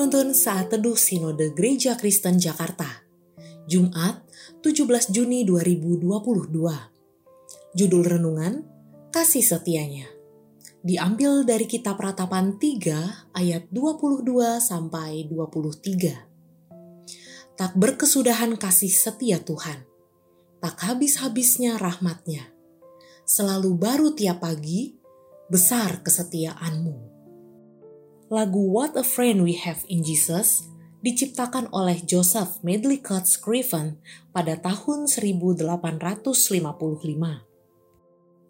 Penuntun Saat Teduh Sinode Gereja Kristen Jakarta. Jumat 17 Juni 2022 Judul Renungan Kasih Setianya. Diambil dari Kitab Ratapan 3 ayat 22 sampai 23 Tak berkesudahan kasih setia Tuhan. Tak habis-habisnya rahmatnya. Selalu baru tiap pagi Besar kesetiaanmu Lagu What a Friend We Have in Jesus diciptakan oleh Joseph Medlicott Scriven pada tahun 1855.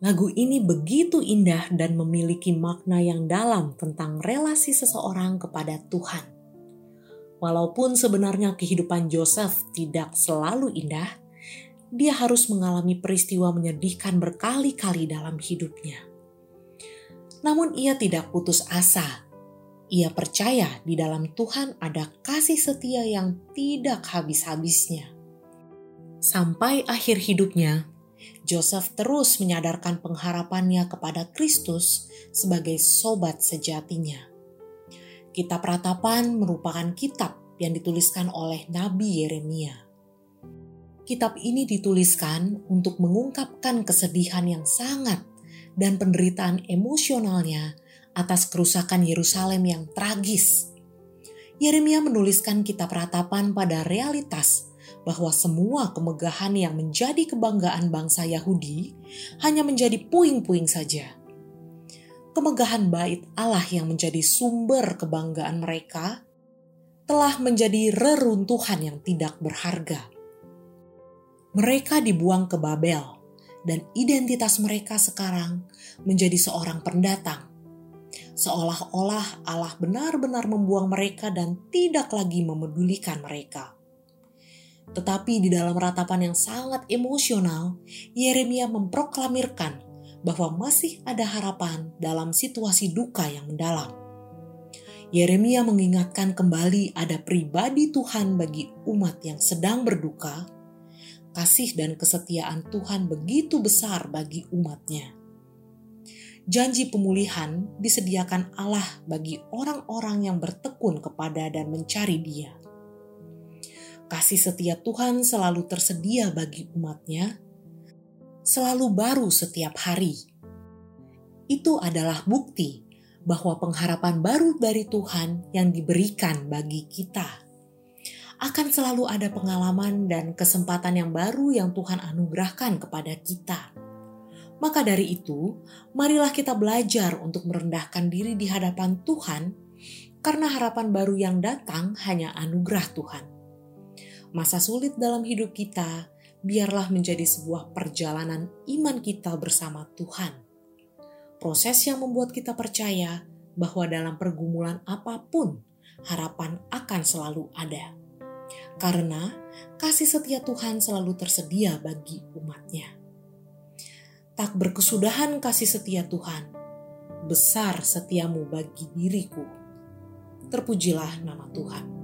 Lagu ini begitu indah dan memiliki makna yang dalam tentang relasi seseorang kepada Tuhan. Walaupun sebenarnya kehidupan Joseph tidak selalu indah, dia harus mengalami peristiwa menyedihkan berkali-kali dalam hidupnya. Namun ia tidak putus asa ia percaya di dalam Tuhan ada kasih setia yang tidak habis-habisnya. Sampai akhir hidupnya, Joseph terus menyadarkan pengharapannya kepada Kristus sebagai sobat sejatinya. Kitab Ratapan merupakan kitab yang dituliskan oleh Nabi Yeremia. Kitab ini dituliskan untuk mengungkapkan kesedihan yang sangat dan penderitaan emosionalnya atas kerusakan Yerusalem yang tragis. Yeremia menuliskan kitab ratapan pada realitas bahwa semua kemegahan yang menjadi kebanggaan bangsa Yahudi hanya menjadi puing-puing saja. Kemegahan bait Allah yang menjadi sumber kebanggaan mereka telah menjadi reruntuhan yang tidak berharga. Mereka dibuang ke Babel, dan identitas mereka sekarang menjadi seorang pendatang seolah-olah Allah benar-benar membuang mereka dan tidak lagi memedulikan mereka. Tetapi di dalam ratapan yang sangat emosional, Yeremia memproklamirkan bahwa masih ada harapan dalam situasi duka yang mendalam. Yeremia mengingatkan kembali ada pribadi Tuhan bagi umat yang sedang berduka. Kasih dan kesetiaan Tuhan begitu besar bagi umatnya janji pemulihan disediakan Allah bagi orang-orang yang bertekun kepada dan mencari Dia. Kasih setia Tuhan selalu tersedia bagi umatnya, selalu baru setiap hari. Itu adalah bukti bahwa pengharapan baru dari Tuhan yang diberikan bagi kita akan selalu ada pengalaman dan kesempatan yang baru yang Tuhan anugerahkan kepada kita maka dari itu, marilah kita belajar untuk merendahkan diri di hadapan Tuhan, karena harapan baru yang datang hanya anugerah Tuhan. Masa sulit dalam hidup kita biarlah menjadi sebuah perjalanan iman kita bersama Tuhan. Proses yang membuat kita percaya bahwa dalam pergumulan apa pun, harapan akan selalu ada. Karena kasih setia Tuhan selalu tersedia bagi umatnya tak berkesudahan kasih setia Tuhan. Besar setiamu bagi diriku. Terpujilah nama Tuhan.